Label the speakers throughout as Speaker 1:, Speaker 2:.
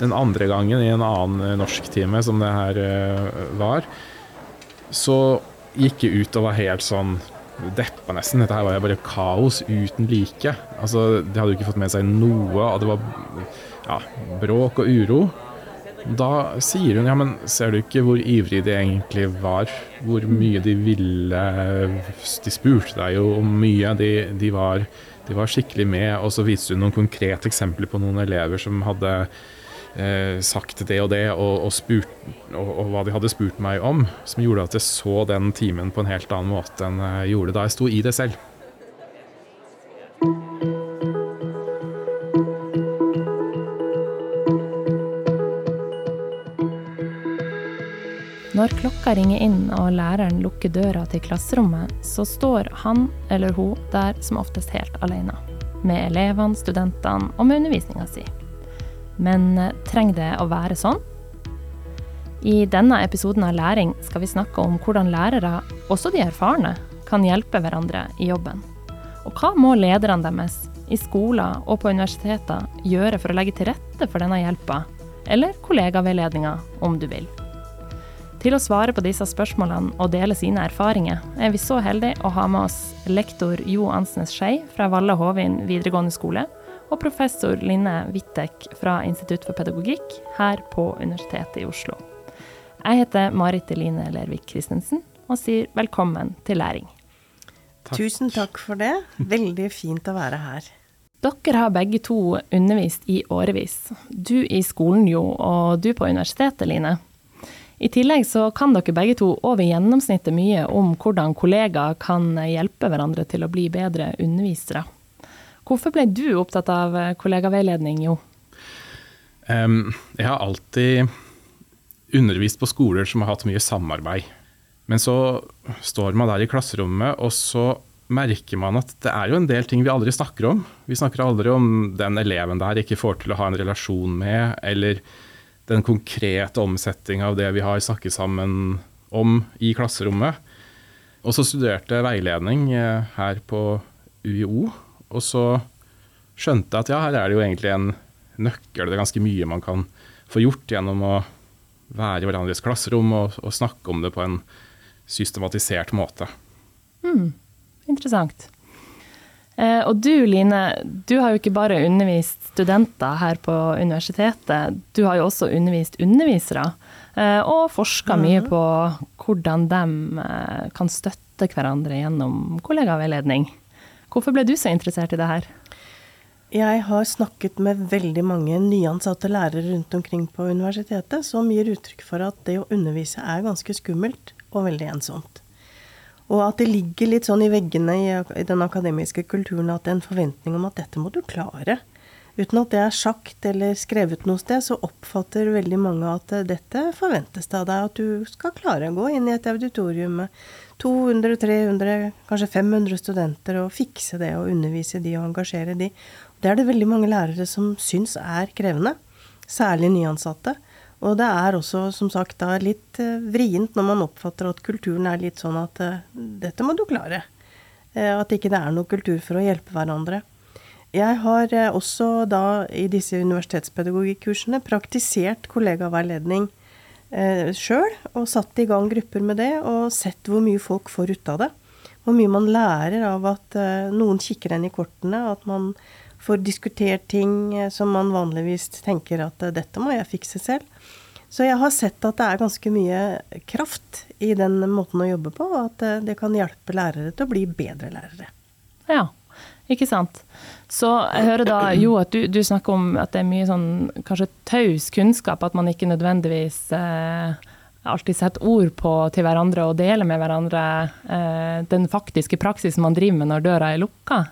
Speaker 1: Den andre gangen, i en annen norsktime som det her var, så gikk jeg ut og var helt sånn deppa nesten. Dette her var jo bare kaos uten like. Altså, De hadde jo ikke fått med seg noe, og det var ja, bråk og uro. Da sier hun ja, men ser du ikke hvor ivrig de egentlig var? Hvor mye de ville De spurte deg jo om mye. De, de, var, de var, skikkelig med. Og så viste hun noen konkrete eksempler på noen elever som hadde eh, sagt det og det, og, og, spurt, og, og, hva de hadde spurt meg om. Som gjorde at jeg så den timen på en helt annen måte enn jeg gjorde da jeg sto i det selv.
Speaker 2: Når klokka ringer inn og læreren lukker døra til klasserommet, så står han eller hun der som oftest helt alene. Med elevene, studentene og med undervisninga si. Men eh, trenger det å være sånn? I denne episoden av Læring skal vi snakke om hvordan lærere, også de erfarne, kan hjelpe hverandre i jobben. Og hva må lederne deres i skoler og på universiteter gjøre for å legge til rette for denne hjelpa, eller kollegaveiledninga, om du vil. Til å svare på disse spørsmålene og dele sine erfaringer, er vi så heldige å ha med oss lektor Jo Ansnes Skei fra Valle Hovin videregående skole, og professor Linne Wittek fra Institutt for pedagogikk her på Universitetet i Oslo. Jeg heter Marit Eline Lervik Christensen og sier velkommen til læring.
Speaker 3: Takk. Tusen takk for det. Veldig fint å være her.
Speaker 2: Dere har begge to undervist i årevis. Du i skolen, jo, og du på universitetet, Line. I tillegg så kan dere begge to over gjennomsnittet mye om hvordan kollegaer kan hjelpe hverandre til å bli bedre undervisere. Hvorfor ble du opptatt av kollegaveiledning, Jo?
Speaker 1: Um, jeg har alltid undervist på skoler som har hatt mye samarbeid. Men så står man der i klasserommet, og så merker man at det er jo en del ting vi aldri snakker om. Vi snakker aldri om den eleven der ikke får til å ha en relasjon med, eller den konkrete omsetninga av det vi har snakket sammen om i klasserommet. Og så studerte jeg veiledning eh, her på UiO, og så skjønte jeg at ja, her er det jo egentlig en nøkkel. Det er ganske mye man kan få gjort gjennom å være i hverandres klasserom og, og snakke om det på en systematisert måte.
Speaker 2: Mm, interessant. Eh, og du Line, du har jo ikke bare undervist studenter her på universitetet. Du har jo også undervist undervisere, eh, og forska mye på hvordan de eh, kan støtte hverandre gjennom kollegaveiledning. Hvorfor ble du så interessert i det her?
Speaker 3: Jeg har snakket med veldig mange nyansatte lærere rundt omkring på universitetet som gir uttrykk for at det å undervise er ganske skummelt og veldig ensomt. Og at det ligger litt sånn i veggene i, den akademiske kulturen at det er en forventning om at dette må du klare. Uten at det er sagt eller skrevet noe sted, så oppfatter veldig mange at dette forventes av deg. At du skal klare å gå inn i et auditorium med 200, 300, kanskje 500 studenter og fikse det og undervise de og engasjere de. Det er det veldig mange lærere som syns er krevende. Særlig nyansatte. Og det er også, som sagt, da litt eh, vrient når man oppfatter at kulturen er litt sånn at uh, dette må du klare. Uh, at ikke det er noe kultur for å hjelpe hverandre. Jeg har eh, også da i disse universitetspedagogikkursene praktisert kollegaveiledning eh, sjøl, og satt i gang grupper med det, og sett hvor mye folk får ut av det. Hvor mye man lærer av at eh, noen kikker en i kortene, at man får diskutert ting eh, som man vanligvis tenker at eh, dette må jeg fikse selv. Så jeg har sett at det er ganske mye kraft i den måten å jobbe på, og at eh, det kan hjelpe lærere til å bli bedre lærere.
Speaker 2: Ja, ikke sant. Så jeg hører da jo at du, du, snakker om at det er mye sånn kanskje taus kunnskap, at man ikke nødvendigvis eh, alltid setter ord på til hverandre og deler med hverandre eh, den faktiske praksisen man driver med når døra er lukka.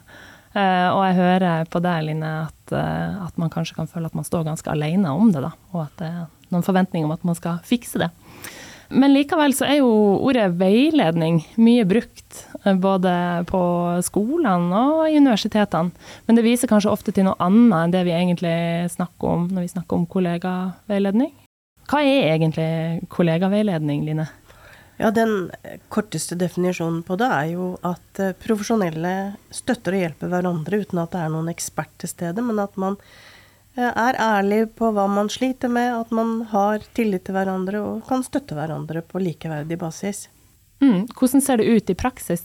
Speaker 2: Eh, og jeg hører på deg, Line, at, eh, at, man kanskje kan føle at man står ganske alene om det, da. Og at det er noen forventninger om at man skal fikse det. Men likevel så er jo ordet veiledning mye brukt, eh, både på skolene og i universitetene. Men det viser kanskje ofte til noe annet enn det vi egentlig snakker om når vi snakker om kollegaveiledning. Hva er egentlig kollegaveiledning, Line?
Speaker 3: Ja, Den korteste definisjonen på det er jo at eh, profesjonelle støtter og hjelper hverandre uten at det er noen ekspert til stede, men at man er ærlig på hva man sliter med, at man har tillit til hverandre og kan støtte hverandre på likeverdig basis.
Speaker 2: Mm. Hvordan ser det ut i praksis?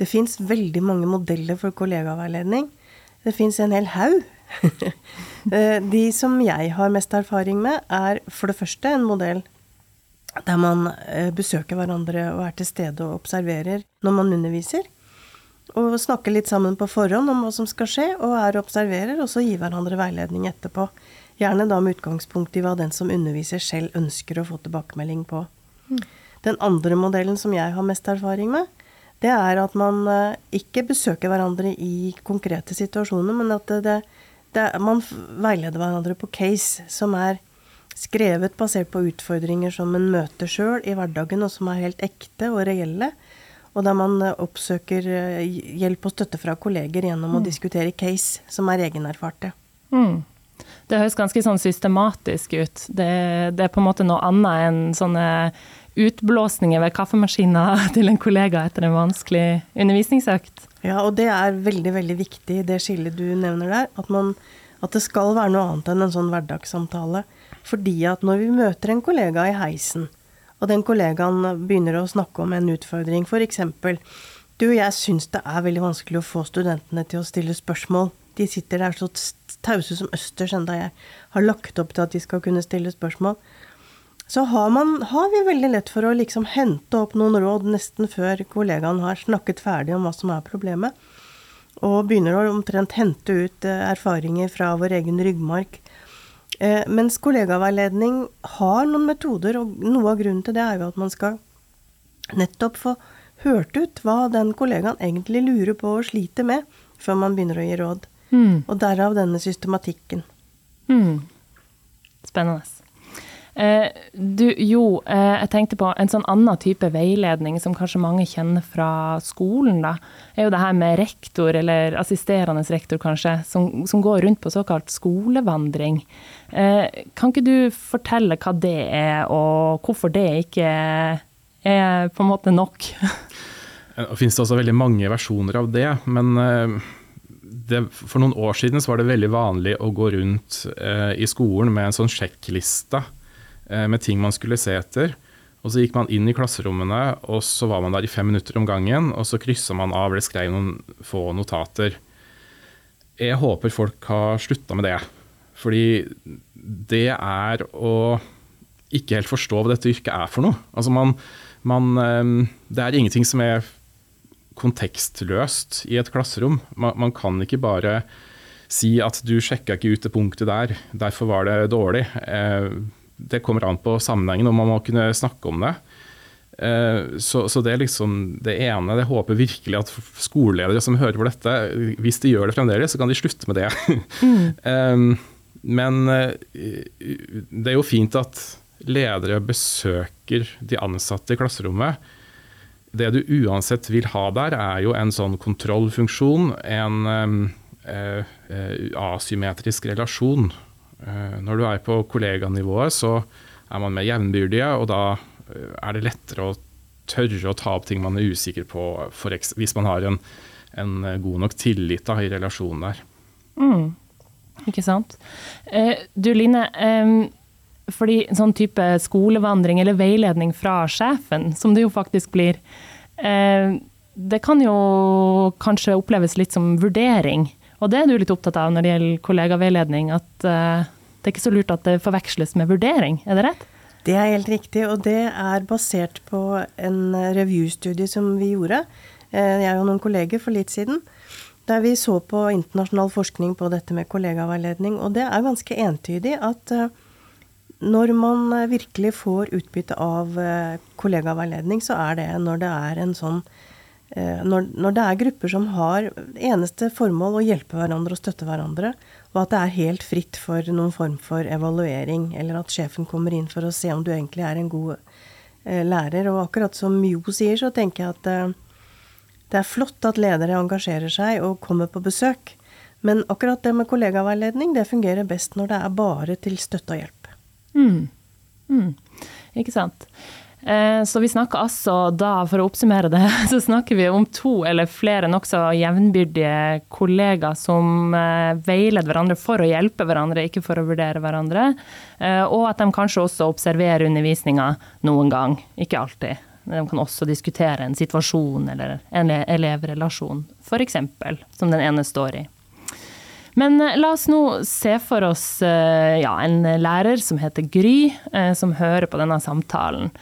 Speaker 3: Det fins veldig mange modeller for kollegaveiledning. Det fins en hel haug. Eh, de som jeg har mest erfaring med, er for det første en modell der man eh, besøker hverandre og er til stede og observerer når man underviser. Og snakker litt sammen på forhånd om hva som skal skje, og er observerer, og så gir hverandre veiledning etterpå. Gjerne da med utgangspunkt i hva den som underviser selv ønsker å få tilbakemelding på. Mm. Den andre modellen som jeg har mest erfaring med, det er at man eh, ikke besøker hverandre i konkrete situasjoner, men at det, det, man veileder hverandre på case som er skrevet basert på utfordringer som en møter sjøl i hverdagen, og som er helt ekte og reelle. Og der man eh, oppsøker eh, hjelp og støtte fra kolleger gjennom mm. å diskutere case som er egenerfarte. Mm.
Speaker 2: Det høres ganske sånn systematisk ut. Det, det, er på en måte noe annet enn sånne utblåsninger ved kaffemaskiner til en kollega etter en vanskelig undervisningsøkt.
Speaker 3: Ja, og det er veldig, veldig viktig, det skillet du nevner der. At, man, at det skal være noe annet enn en sånn hverdagssamtale. Fordi at når vi møter en kollega i heisen, og den kollegaen begynner å snakke om en utfordring, f.eks. Du, jeg syns det er veldig vanskelig å få studentene til å stille spørsmål. De sitter der så tause som østers enda jeg har lagt opp til at de skal kunne stille spørsmål så har, man, har, vi veldig lett for å liksom hente opp noen råd nesten før kollegaen har snakket ferdig om hva som er problemet, og begynner å omtrent hente ut eh, erfaringer fra vår egen ryggmark. Eh, mens kollegaveiledning har noen metoder, og noe av grunnen til det er jo at man skal nettopp få hørt ut hva den kollegaen egentlig lurer på og sliter med, før man begynner å gi råd. Mm. Og derav denne systematikken. Mm.
Speaker 2: Spennende. Eh, du, jo, eh, jeg tenkte på en sånn annen type veiledning som kanskje mange kjenner fra skolen, da. Er jo det her med rektor, eller assisterende rektor kanskje, som, som går rundt på såkalt skolevandring. Eh, kan ikke du fortelle hva det er, og hvorfor det ikke er på en måte nok?
Speaker 1: Det finnes også veldig mange versjoner av det, men det, for noen år siden var det veldig vanlig å gå rundt eh, i skolen med en sånn sjekkliste med ting man skulle se etter. Og så gikk man inn i klasserommene, og så var man der i fem minutter om gangen. Og så kryssa man av eller skrev noen få notater. Jeg håper folk har slutta med det. Fordi det er å ikke helt forstå hva dette yrket er for noe. Altså man, man, eh, det er ingenting som er kontekstløst i et klasserom. Man, man kan ikke bare si at du sjekka ikke ut det punktet der, derfor var det dårlig. Eh, det kommer an på sammenhengen, og man må kunne snakke om det. Eh, så, så, det er liksom det ene. Jeg håper virkelig at skoleledere som hører på dette, hvis de gjør det fremdeles, så kan de slutte med det. Mm. Men eh, det er jo fint at ledere besøker de ansatte i klasserommet. Det du uansett vil ha der, er jo en sånn kontrollfunksjon, en eh, asymmetrisk relasjon når du er på kolleganivået, så er man mer jevnbyrdige, og da eh, er det lettere å tørre å ta opp ting man er usikker på, hvis man har en, en eh, god nok tillit da, i relasjonen der.
Speaker 2: Mm. Ikke sant. Eh, du Line, eh, fordi sånn type skolevandring eller veiledning fra sjefen, som det jo faktisk blir, eh, det kan jo kanskje oppleves litt som vurdering. Og det er du litt opptatt av når det gjelder kollegaveiledning, at det er ikke så lurt at det forveksles med vurdering, er det rett?
Speaker 3: Det er helt riktig, og det er basert på en review-studie som vi gjorde, eh, jeg og noen kolleger for litt siden, der vi så på internasjonal forskning på dette med kollegaveiledning. Og det er ganske entydig at eh, når man virkelig får utbytte av kollegaveiledning, så er det når det er en sånn Eh, når, når, det er grupper som har eneste formål å hjelpe hverandre og støtte hverandre, og at det er helt fritt for noen form for evaluering, eller at sjefen kommer inn for å se om du egentlig er en god eh, lærer. Og akkurat som Jo sier, så tenker jeg at eh, det er flott at ledere engasjerer seg og kommer på besøk. Men akkurat det med kollegaveiledning, det fungerer best når det er bare til støtte og hjelp.
Speaker 2: Mm. Mm. Ikke sant. Eh, så vi snakker altså da, for å oppsummere det, så snakker vi om to eller flere nokså jevnbyrdige kollegaer som eh, veileder hverandre for å hjelpe hverandre, ikke for å vurdere hverandre. Eh, og at de kanskje også observerer undervisninga noen gang, ikke alltid. De kan også diskutere en situasjon eller en elevrelasjon, f.eks., som den ene står i. Men eh, la oss nå se for oss eh, ja, en lærer som heter Gry, eh, som hører på denne samtalen.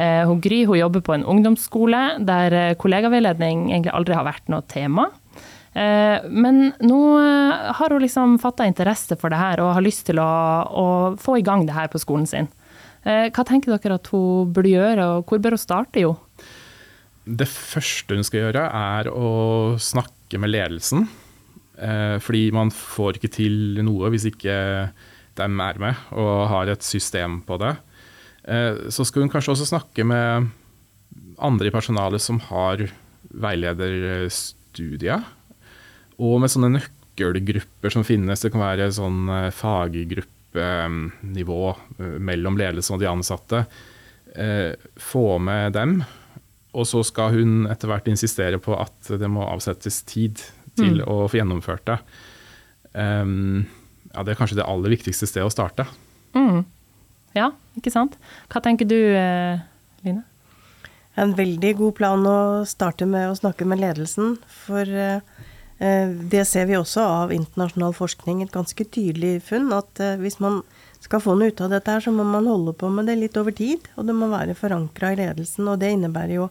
Speaker 2: Hun Gry hun jobber på en ungdomsskole der kollegaveiledning egentlig aldri har vært noe tema. Men nå har hun liksom fatta interesse for det her og har lyst til å, å, få i gang det her på skolen sin. Hva tenker dere at hun burde gjøre, og hvor bør hun starte, jo?
Speaker 1: Det første hun skal gjøre, er å snakke med ledelsen fordi man får ikke til noe hvis ikke de er med og har et system på det. Eh, så skal hun kanskje også snakke med andre i personalet som har veilederstudier, Og med sånne nøkkelgrupper som finnes. Det kan være sånn eh, faggruppenivå mellom ledelsen og de ansatte. Få med dem. Og så skal hun etter hvert insistere på at det må avsettes tid til mm. å få gjennomført det. Um, ja, det er kanskje det aller viktigste stedet å starte.
Speaker 2: Mm. Ja, ikke sant. Hva tenker du, eh, Line?
Speaker 3: En veldig god plan å starte med å snakke med ledelsen. For eh, eh, det ser vi også av internasjonal forskning, et ganske tydelig funn. At hvis man skal få noe ut av dette her, så må man holde på med det litt over tid. Og det må være forankra i ledelsen. Og det innebærer jo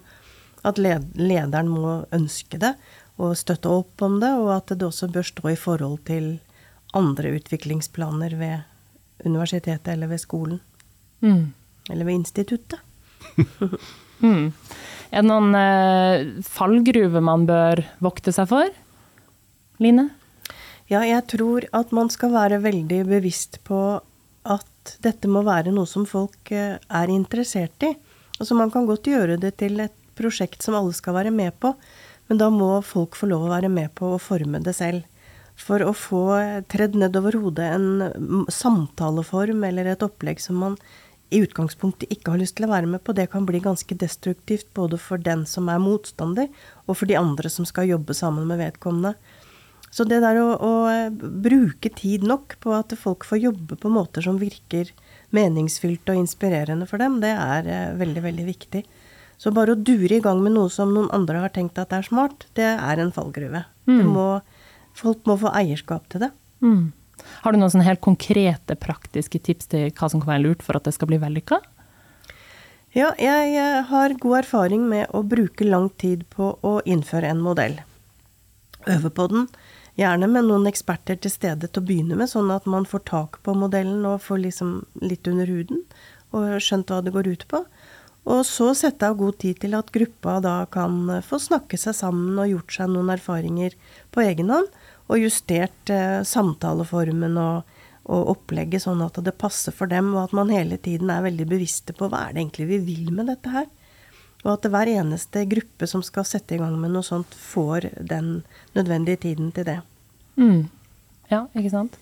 Speaker 3: at lederen må ønske det og støtte opp om det, og at det også bør stå i forhold til andre utviklingsplaner ved universitetet eller ved skolen. Mm. Eller ved instituttet.
Speaker 2: mm. Er det noen eh, fallgruver man bør vokte seg for? Line?
Speaker 3: Ja, jeg tror at man skal være veldig bevisst på at dette må være noe som folk eh, er interessert i. Altså Man kan godt gjøre det til et prosjekt som alle skal være med på, men da må folk få lov å være med på å forme det selv. For å få tredd nedover hodet en samtaleform eller et opplegg som man i utgangspunktet ikke har lyst til å være med på, det kan bli ganske destruktivt både for den som er motstander, og for de andre som skal jobbe sammen med vedkommende. Så det der å, å bruke tid nok på at folk får jobbe på måter som virker meningsfylt og inspirerende for dem, det er eh, veldig, veldig viktig. Så bare å dure i gang med noe som noen andre har tenkt at er smart, det er en fallgruve. Mm. Må, folk må få eierskap til det. Mm.
Speaker 2: Har du noen sånne helt konkrete, praktiske tips til hva som kan være lurt for at det skal bli vellykka?
Speaker 3: Ja, jeg har god erfaring med å bruke lang tid på å innføre en modell. Øve på den, gjerne med noen eksperter til stede til å begynne med, sånn at man får tak på modellen og får liksom litt under huden og skjønt hva det går ut på. Og så sette av god tid til at gruppa da kan få snakke seg sammen og gjort seg noen erfaringer på egen hånd, og justert eh, samtaleformen og, og, opplegget sånn at det passer for dem, og at man hele tiden er veldig bevisste på hva er det egentlig vi vil med dette her. Og at hver eneste gruppe som skal sette i gang med noe sånt, får den nødvendige tiden til det.
Speaker 2: Mm. Ja, ikke sant.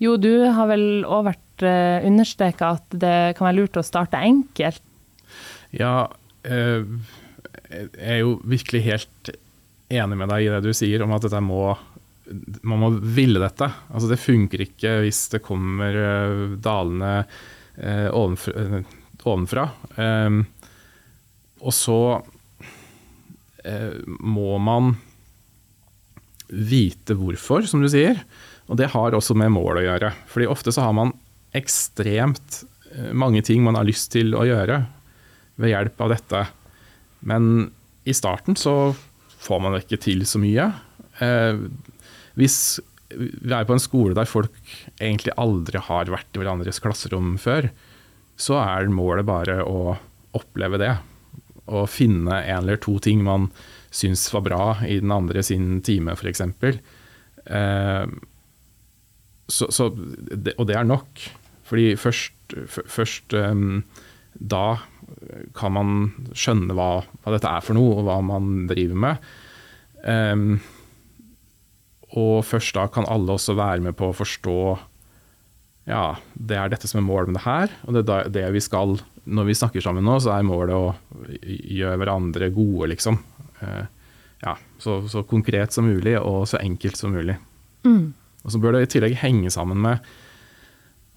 Speaker 2: Jo, du har vel òg vært eh, understreka at det kan være lurt å starte enkelt
Speaker 1: ja, eh, jeg er jo virkelig helt enig med deg i det du sier om at dette må man må ville dette. Altså Det funker ikke hvis det kommer dalene dalende uh, ovenfra. Uh, ovenfra. Um, og så må man vite hvorfor, som du sier. Og det har også med mål å gjøre. Fordi ofte så har man ekstremt mange ting man har lyst til å gjøre ved hjelp av dette. Men i starten så får man ikke til så mye. Eh, hvis vi er på en skole der folk egentlig aldri har vært i hverandres klasserom før, så er målet bare å oppleve det. Og finne en eller to ting man syns var bra i den andre sin time, f.eks. Eh, og det er nok. Fordi først, først um, da kan man skjønne hva, hva, dette er for noe, og hva man driver med. Um, og først da kan alle også være med på å forstå ja, det er dette som er målet med det her, og det er det vi skal Når vi snakker sammen nå, så er målet å gjøre hverandre gode, liksom. Uh, ja, så, så konkret som mulig, og så enkelt som mulig.
Speaker 2: Mm.
Speaker 1: Og så bør det i tillegg henge sammen med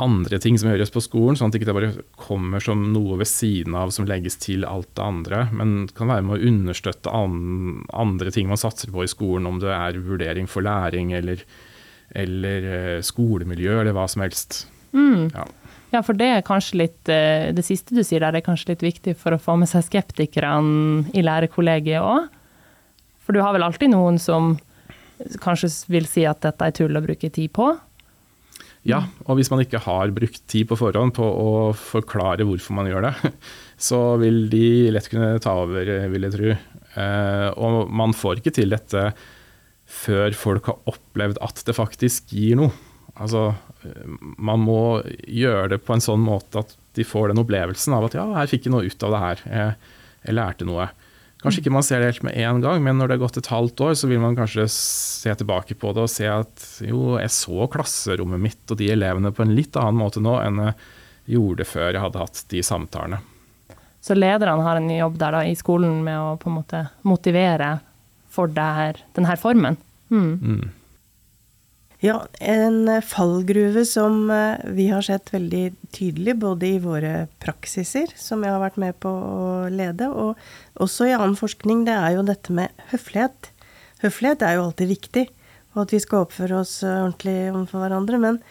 Speaker 1: andre ting som gjøres på skolen, sånn at det ikke bare kommer som noe ved siden av som legges til alt det andre, men kan være med å understøtte an andre ting man satser på i skolen, om det er vurdering for læring eller, eller eh, skolemiljø eller hva som helst.
Speaker 2: Mm.
Speaker 1: Ja.
Speaker 2: ja. for det er kanskje litt eh, Det siste du sier der, er kanskje litt viktig for å få med seg skeptikerne i lærerkollegiet òg. For du har vel alltid noen som kanskje vil si at dette er tull å bruke tid på?
Speaker 1: Ja, og hvis man ikke har brukt tid på forhånd på å forklare hvorfor man gjør det, så vil de lett kunne ta over, vil jeg tro. Eh, og man får ikke til dette før folk har opplevd at det faktisk gir noe. Altså, man må gjøre det på en sånn måte at de får den opplevelsen av at ja, her fikk jeg noe ut av det her. Jeg, jeg lærte noe. Kanskje ikke man ser det helt med en gang, men når det har gått et halvt år, så vil man kanskje se tilbake på det og se at jo, jeg så klasserommet mitt og de elevene på en litt annen måte nå enn jeg gjorde før jeg hadde hatt de samtalene.
Speaker 2: Så lederne har en jobb der da, i skolen med å på en måte motivere for denne formen? Mm.
Speaker 1: Mm.
Speaker 3: Ja, en fallgruve som eh, vi har sett veldig tydelig både i våre praksiser, som jeg har vært med på å lede, og også i annen forskning, det er jo dette med høflighet. Høflighet er jo alltid viktig, og at vi skal oppføre oss eh, ordentlig overfor hverandre. Men,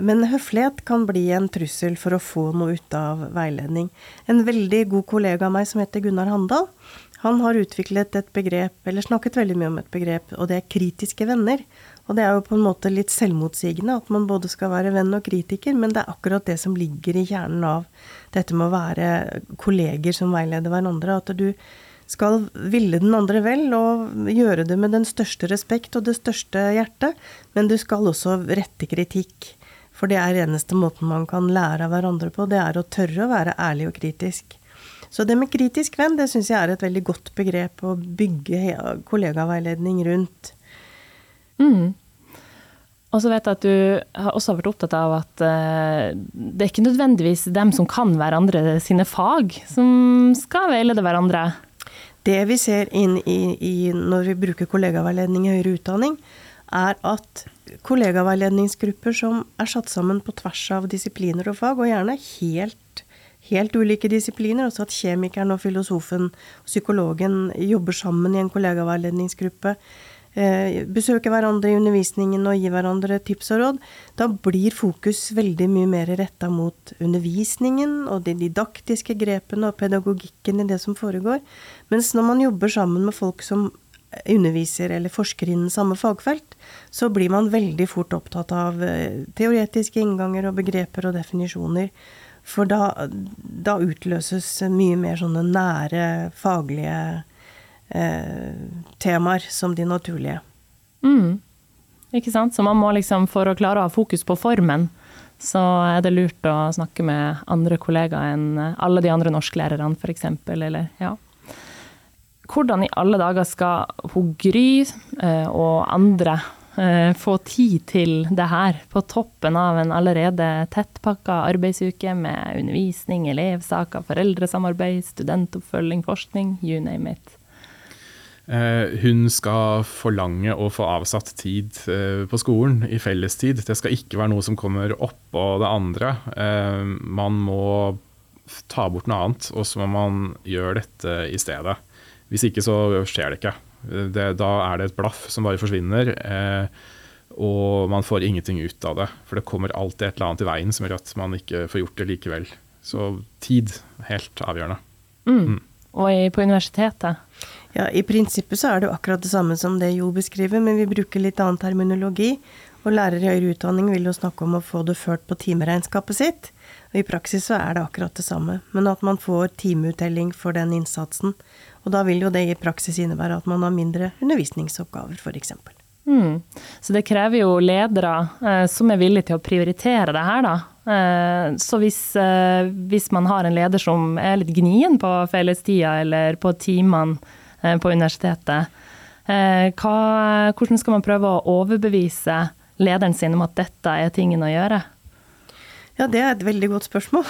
Speaker 3: men høflighet kan bli en trussel for å få noe ut av veiledning. En veldig god kollega av meg som heter Gunnar Handal, han har utviklet et begrep, eller snakket veldig mye om et begrep, og det er kritiske venner. Og det er jo på en måte litt selvmotsigende at man både skal være venn og kritiker, men det er akkurat det som ligger i kjernen av dette med å være kolleger som veileder hverandre. At du skal ville den andre vel og gjøre det med den største respekt og det største hjertet, men du skal også rette kritikk. For det er eneste måten man kan lære av hverandre på, det er å tørre å være ærlig og kritisk. Så det med kritisk venn, det syns jeg er et veldig godt begrep å bygge kollegaveiledning rundt.
Speaker 2: Mm. Og så vet jeg at du også har vært opptatt av at uh, det er ikke nødvendigvis dem som kan hverandre sine fag, som skal veilede hverandre.
Speaker 3: Det vi ser inn i, i når vi bruker kollegaveiledning i høyere utdanning, er at kollegaveiledningsgrupper som er satt sammen på tvers av disipliner og fag, og gjerne helt, helt ulike disipliner, også at kjemikeren og filosofen og psykologen jobber sammen i en kollegaveiledningsgruppe, Eh, besøke hverandre i undervisningen og gi hverandre tips og råd, da blir fokus veldig mye mer retta mot undervisningen og de didaktiske grepene og pedagogikken i det som foregår. Mens når man jobber sammen med folk som underviser eller forsker innen samme fagfelt, så blir man veldig fort opptatt av eh, teoretiske innganger og begreper og definisjoner. For da, da utløses mye mer sånne nære faglige eh, temaer som de naturlige.
Speaker 2: Mm. Ikke sant. Så man må liksom, for å klare å ha fokus på formen, så er det lurt å snakke med andre kollegaer enn alle de andre norsklærerne, f.eks. Eller ja. Hvordan i alle dager skal hun Gry eh, og andre eh, få tid til det her, på toppen av en allerede tettpakka arbeidsuke med undervisning, elevsaker, foreldresamarbeid, studentoppfølging, forskning, you name it?
Speaker 1: Eh, hun skal forlange å få avsatt tid eh, på skolen i fellestid. Det skal ikke være noe som kommer oppå det andre. Eh, man må ta bort noe annet, og så må man gjøre dette i stedet. Hvis ikke så skjer det ikke. Det, da er det et blaff som bare forsvinner. og man får ingenting ut av det. For det kommer alltid et eller annet i veien som gjør at man ikke får gjort det likevel. Så tid, helt avgjørende.
Speaker 2: Mm. Og på universitetet?
Speaker 3: Ja, I prinsippet så er det jo akkurat det samme som det Jo beskriver, men vi bruker litt annen terminologi. Og lærere i høyere utdanning vil jo snakke om å få det ført på timeregnskapet sitt. Og i praksis så er det akkurat det samme, men at man får timeuttelling for den innsatsen. Og da vil jo det i praksis innebære at man har mindre undervisningsoppgaver, f.eks.
Speaker 2: Mm. Så det krever jo ledere eh, som er villige til å prioritere det her, da. Eh, så hvis, eh, hvis, man har en leder som er litt gnien på fellestida eller på timene Eh, på universitetet. Hva, hvordan skal man prøve å overbevise lederen sin om at dette er tingen å gjøre?
Speaker 3: Ja, det er et veldig godt spørsmål.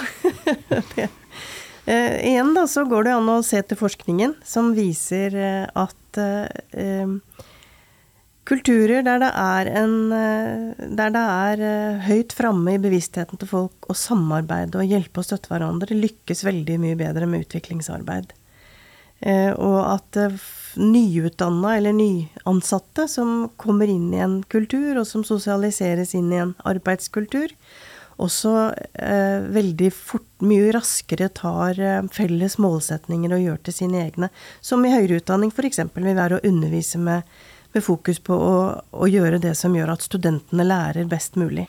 Speaker 3: det. Igjen da, så går det an å se til forskningen, som viser at eh, kulturer der det er, en, eh, der det er eh, høyt framme i bevisstheten til folk å samarbeide og hjelpe og støtte hverandre, lykkes veldig mye bedre med utviklingsarbeid. Eh, og at nyutdanna eller nyansatte som kommer inn i en kultur, og som sosialiseres inn i en arbeidskultur, også eh, veldig fort, mye raskere tar eh, felles målsetninger og gjør til sine egne. Som i høyere utdanning f.eks. vil være å undervise med, med fokus på å, å, gjøre det som gjør at studentene lærer best mulig.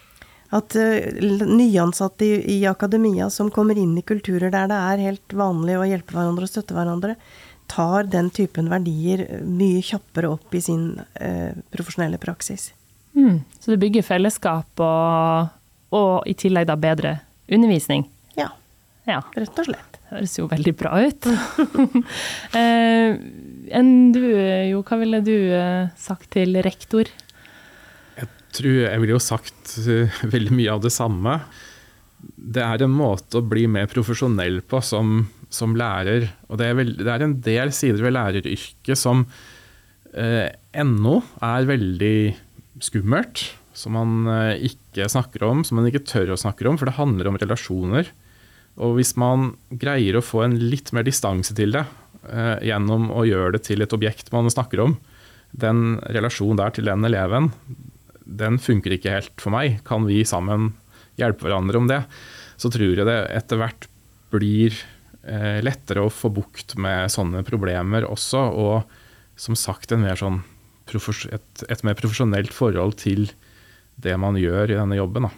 Speaker 3: At uh, nyansatte i, i akademia som kommer inn i kulturer der det er helt vanlig å hjelpe hverandre og støtte hverandre, tar den typen verdier mye kjappere opp i sin uh, profesjonelle praksis.
Speaker 2: Mm, så det bygger fellesskap og og i tillegg da bedre undervisning.
Speaker 3: Ja,
Speaker 2: ja.
Speaker 3: rett og slett.
Speaker 2: Høres jo veldig bra ut. eh, enn du, Jo, hva ville du eh, sagt til rektor?
Speaker 1: Jeg tror jeg ville jo sagt uh, veldig mye av det samme. Det er en måte å bli mer profesjonell på som, som lærer. Og det er, veld, det er, en del sider ved læreryrket som eh, ennå er veldig skummelt som man eh, ikke snakker om, som man ikke tør å snakke om, for det handler om relasjoner. Og hvis man greier å få en litt mer distanse til det eh, gjennom å gjøre det til et objekt man snakker om, den relasjonen der til den eleven, den funker ikke helt for meg. Kan vi sammen hjelpe hverandre om det, så tror jeg det etter hvert blir eh, lettere å få bukt med sånne problemer også. Og som sagt mer sånn, et, et, mer profesjonelt forhold til det man gjør i denne jobben.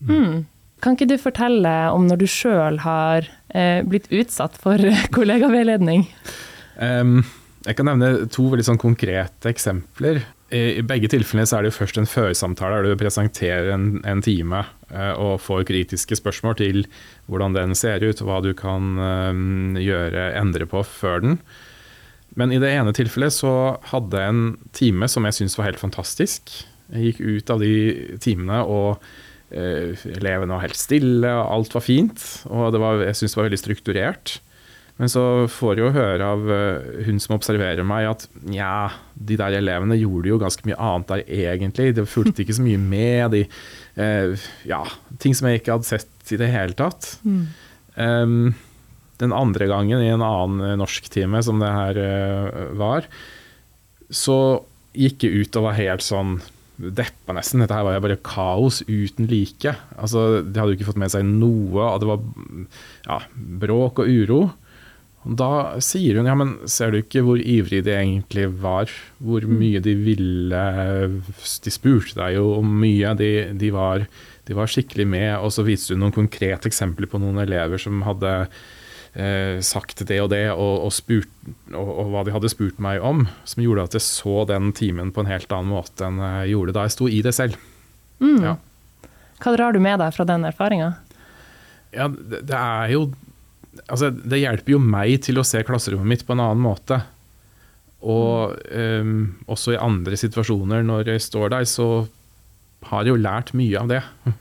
Speaker 2: Mm. Kan ikke du fortelle om når du sjøl har eh, blitt utsatt for kollegaveiledning?
Speaker 1: Um, jeg kan nevne to veldig sånn konkrete eksempler. I, begge tilfellene er det jo først en førsamtale der du presenterer en, en time uh, og får kritiske spørsmål til hvordan den ser ut, og hva du kan gjøre, endre på før den. Men i det ene tilfellet så hadde jeg en time som jeg syntes var helt fantastisk. Jeg gikk ut av de timene, og eh, elevene var helt stille, og alt var fint. Og var, jeg syntes det var veldig strukturert. Men så får jeg jo høre av uh, hun som observerer meg, at ja, de der elevene gjorde jo ganske mye annet der egentlig. De fulgte ikke så mye med. De, eh, ja, ting som jeg ikke hadde sett i det hele tatt. Mm. Um, den andre gangen i en annen norsktime som det her uh, var, så gikk jeg ut og var helt sånn deppa nesten. Dette her var jo bare kaos uten like. Altså, de hadde jo ikke fått med seg noe, og det var ja, bråk og uro. Da sier hun ja, men ser du ikke hvor ivrig de egentlig var? Hvor mm. mye de ville De spurte deg jo om mye. De, de, var, de var skikkelig med. Og så viste hun noen konkrete eksempler på noen elever som hadde sagt det og det, og, og, spurt, og, og, hva de hadde spurt meg om, som gjorde at jeg så den timen på en helt annen måte enn jeg gjorde da jeg sto i det selv.
Speaker 2: Mm. Ja. Hva drar du med deg fra den erfaringa?
Speaker 1: Ja, det, det, er jo Altså, det hjelper jo meg til å se klasserommet mitt på en annen måte. Og um, også i andre situasjoner når jeg står der, så har jeg jo lært mye av det.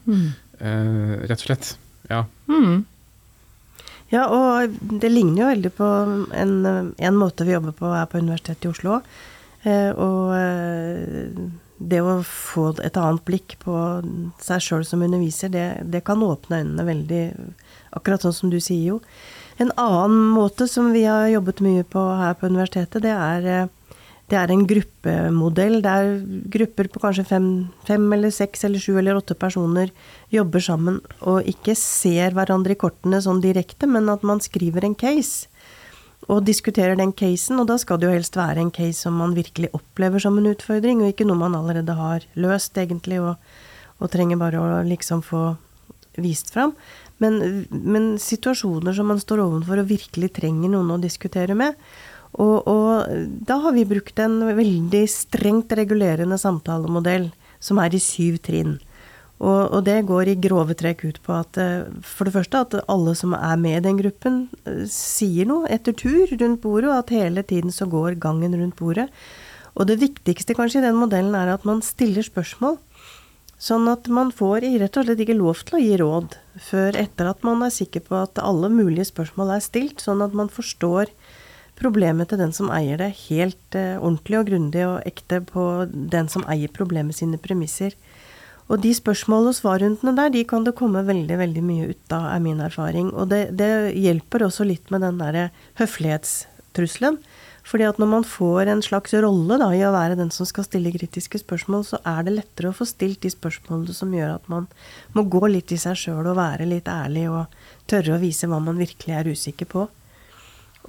Speaker 1: Mm. Uh, rett og slett. Ja. Mm.
Speaker 3: Ja, og det ligner jo veldig på en, en måte vi jobber på her på Universitetet i Oslo. Eh, og eh, det å få et annet blikk på seg sjøl som underviser, det, det, kan åpne øynene veldig. Akkurat sånn som du sier, jo. En annen måte som vi har jobbet mye på her på universitetet, det er eh, det er en gruppemodell der grupper på kanskje fem, fem, eller seks eller sju eller åtte personer jobber sammen og ikke ser hverandre i kortene sånn direkte, men at man skriver en case og diskuterer den casen. Og da skal det jo helst være en case som man virkelig opplever som en utfordring, og ikke noe man allerede har løst, egentlig, og, og trenger bare å liksom få vist fram. Men, men situasjoner som man står overfor og virkelig trenger noen å diskutere med. Og, og, da har vi brukt en veldig strengt regulerende samtalemodell som er i syv trinn. Og, og, det går i grove trekk ut på at eh, for det første at alle som er med i den gruppen, eh, sier noe etter tur rundt bordet, og at hele tiden så går gangen rundt bordet. Og det viktigste kanskje i den modellen er at man stiller spørsmål Sånn at man får rett og slett ikke lov til å gi råd før etter at man er sikker på at alle mulige spørsmål er stilt, sånn at man forstår problemet til den som eier det, helt eh, ordentlig og grundig og ekte på den som eier problemet sine premisser. Og de spørsmål og svarrundene der, de kan det komme veldig, veldig mye ut av, er min erfaring. Og det, det hjelper også litt med den derre høflighetstrusselen. Fordi at når man får en slags rolle da, i å være den som skal stille kritiske spørsmål, så er det lettere å få stilt de spørsmålene som gjør at man må gå litt i seg sjøl og være litt ærlig og tørre å vise hva man virkelig er usikker på.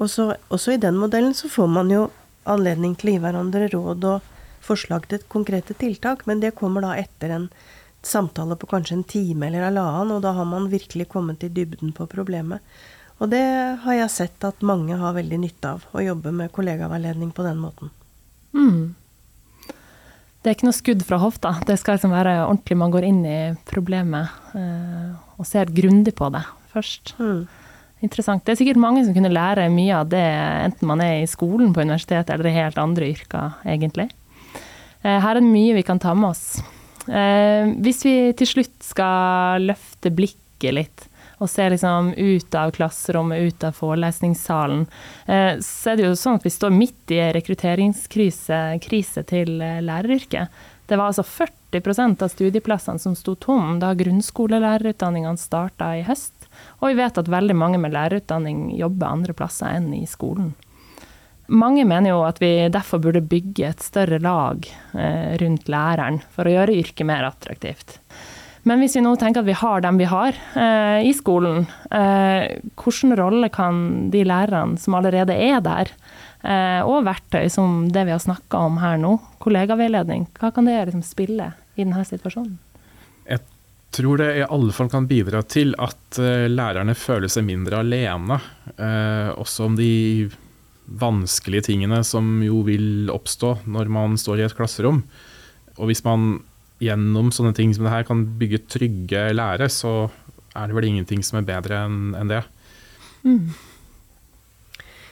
Speaker 3: Og så, også i den modellen så får man jo anledning til å gi hverandre råd og forslag til konkrete tiltak, men det kommer da etter en samtale på kanskje en time eller halvannen, og da har man virkelig kommet i dybden på problemet. Og det har jeg sett at mange har veldig nytte av, å jobbe med kollegaveiledning på den måten.
Speaker 2: Mm. Det er ikke noe skudd fra hofta. Det skal liksom være ordentlig man går inn i problemet eh, og ser grundig på det først. Mm. Interessant. Det er sikkert mange som kunne lære mye av det, enten man er i skolen på universitetet eller i helt andre yrker, egentlig. Eh, her er det mye vi kan ta med oss. Eh, hvis vi til slutt skal løfte blikket litt, og se liksom ut av klasserommet, ut av forelesningssalen, eh, så er det jo sånn at vi står midt i rekrutteringskrise krise til læreryrket. Det var altså 40% av studieplassene som sto tom da grunnskolelærerutdanningene starta i høst. Og vi vet at veldig mange med lærerutdanning jobber andre plasser enn i skolen. Mange mener jo at vi derfor burde bygge et større lag eh, rundt læreren for å gjøre yrket mer attraktivt. Men hvis vi nå tenker at vi har dem vi har eh, i skolen, eh, hvilken rolle kan de lærerne som allerede er der, eh, og verktøy som det vi har snakka om her nå, kollegaveiledning, hva kan det liksom spille i denne situasjonen?
Speaker 1: Tror det i alle fall kan bidra til at eh, lærerne føler seg mindre alene, eh, også om de vanskelige tingene som jo vil oppstå når man står i et klasserom. Og hvis man gjennom sånne ting som det her kan bygge trygge lærere, så er det vel ingenting som er bedre enn en det. Mm.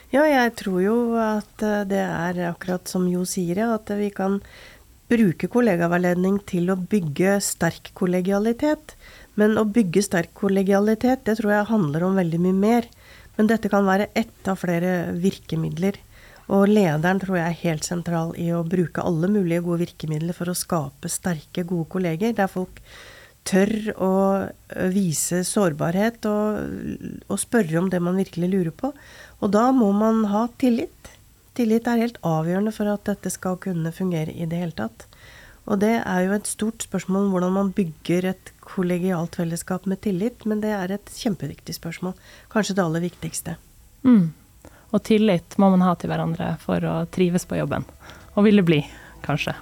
Speaker 3: Ja, jeg tror jo at eh, det er akkurat som Jo sier, at vi kan bruke kollegaveiledning til å bygge sterk kollegialitet. Men å bygge sterk kollegialitet, det tror jeg handler om veldig mye mer. Men dette kan være ett av flere virkemidler. Og lederen tror jeg er helt sentral i å bruke alle mulige gode virkemidler for å skape sterke, gode kolleger, der folk tør å vise sårbarhet og, og, spørre om det man virkelig lurer på. Og da må man ha tillit. Tillit er helt avgjørende for at dette skal kunne fungere i det hele tatt. Og det er jo et stort spørsmål hvordan man bygger et kollegialt fellesskap med tillit, men det er et kjempeviktig spørsmål. Kanskje det aller viktigste.
Speaker 2: Mm. Og tillit må man ha til hverandre for å trives på jobben. Og ville bli, kanskje.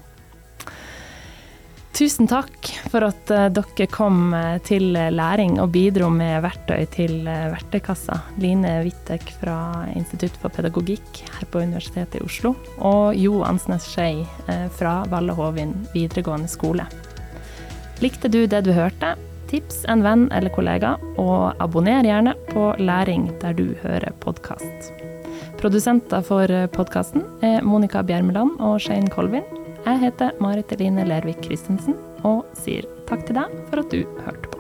Speaker 2: Tusen takk for at uh, dere kom uh, til læring og bidro med verktøy til verktøykassa. Line Wittek fra Institutt for pedagogikk her på Universitetet i Oslo. Og Jo Ansnes Skei fra Valle Hovin videregående skole. Likte du det du hørte? Tips en venn eller kollega, og abonner gjerne på Læring der du hører podkast. Produsenter for podkasten er Monica Bjermeland og Shane Colvin. Jeg heter Marit Eline Lervik Christensen og sier takk til deg for at du hørte på.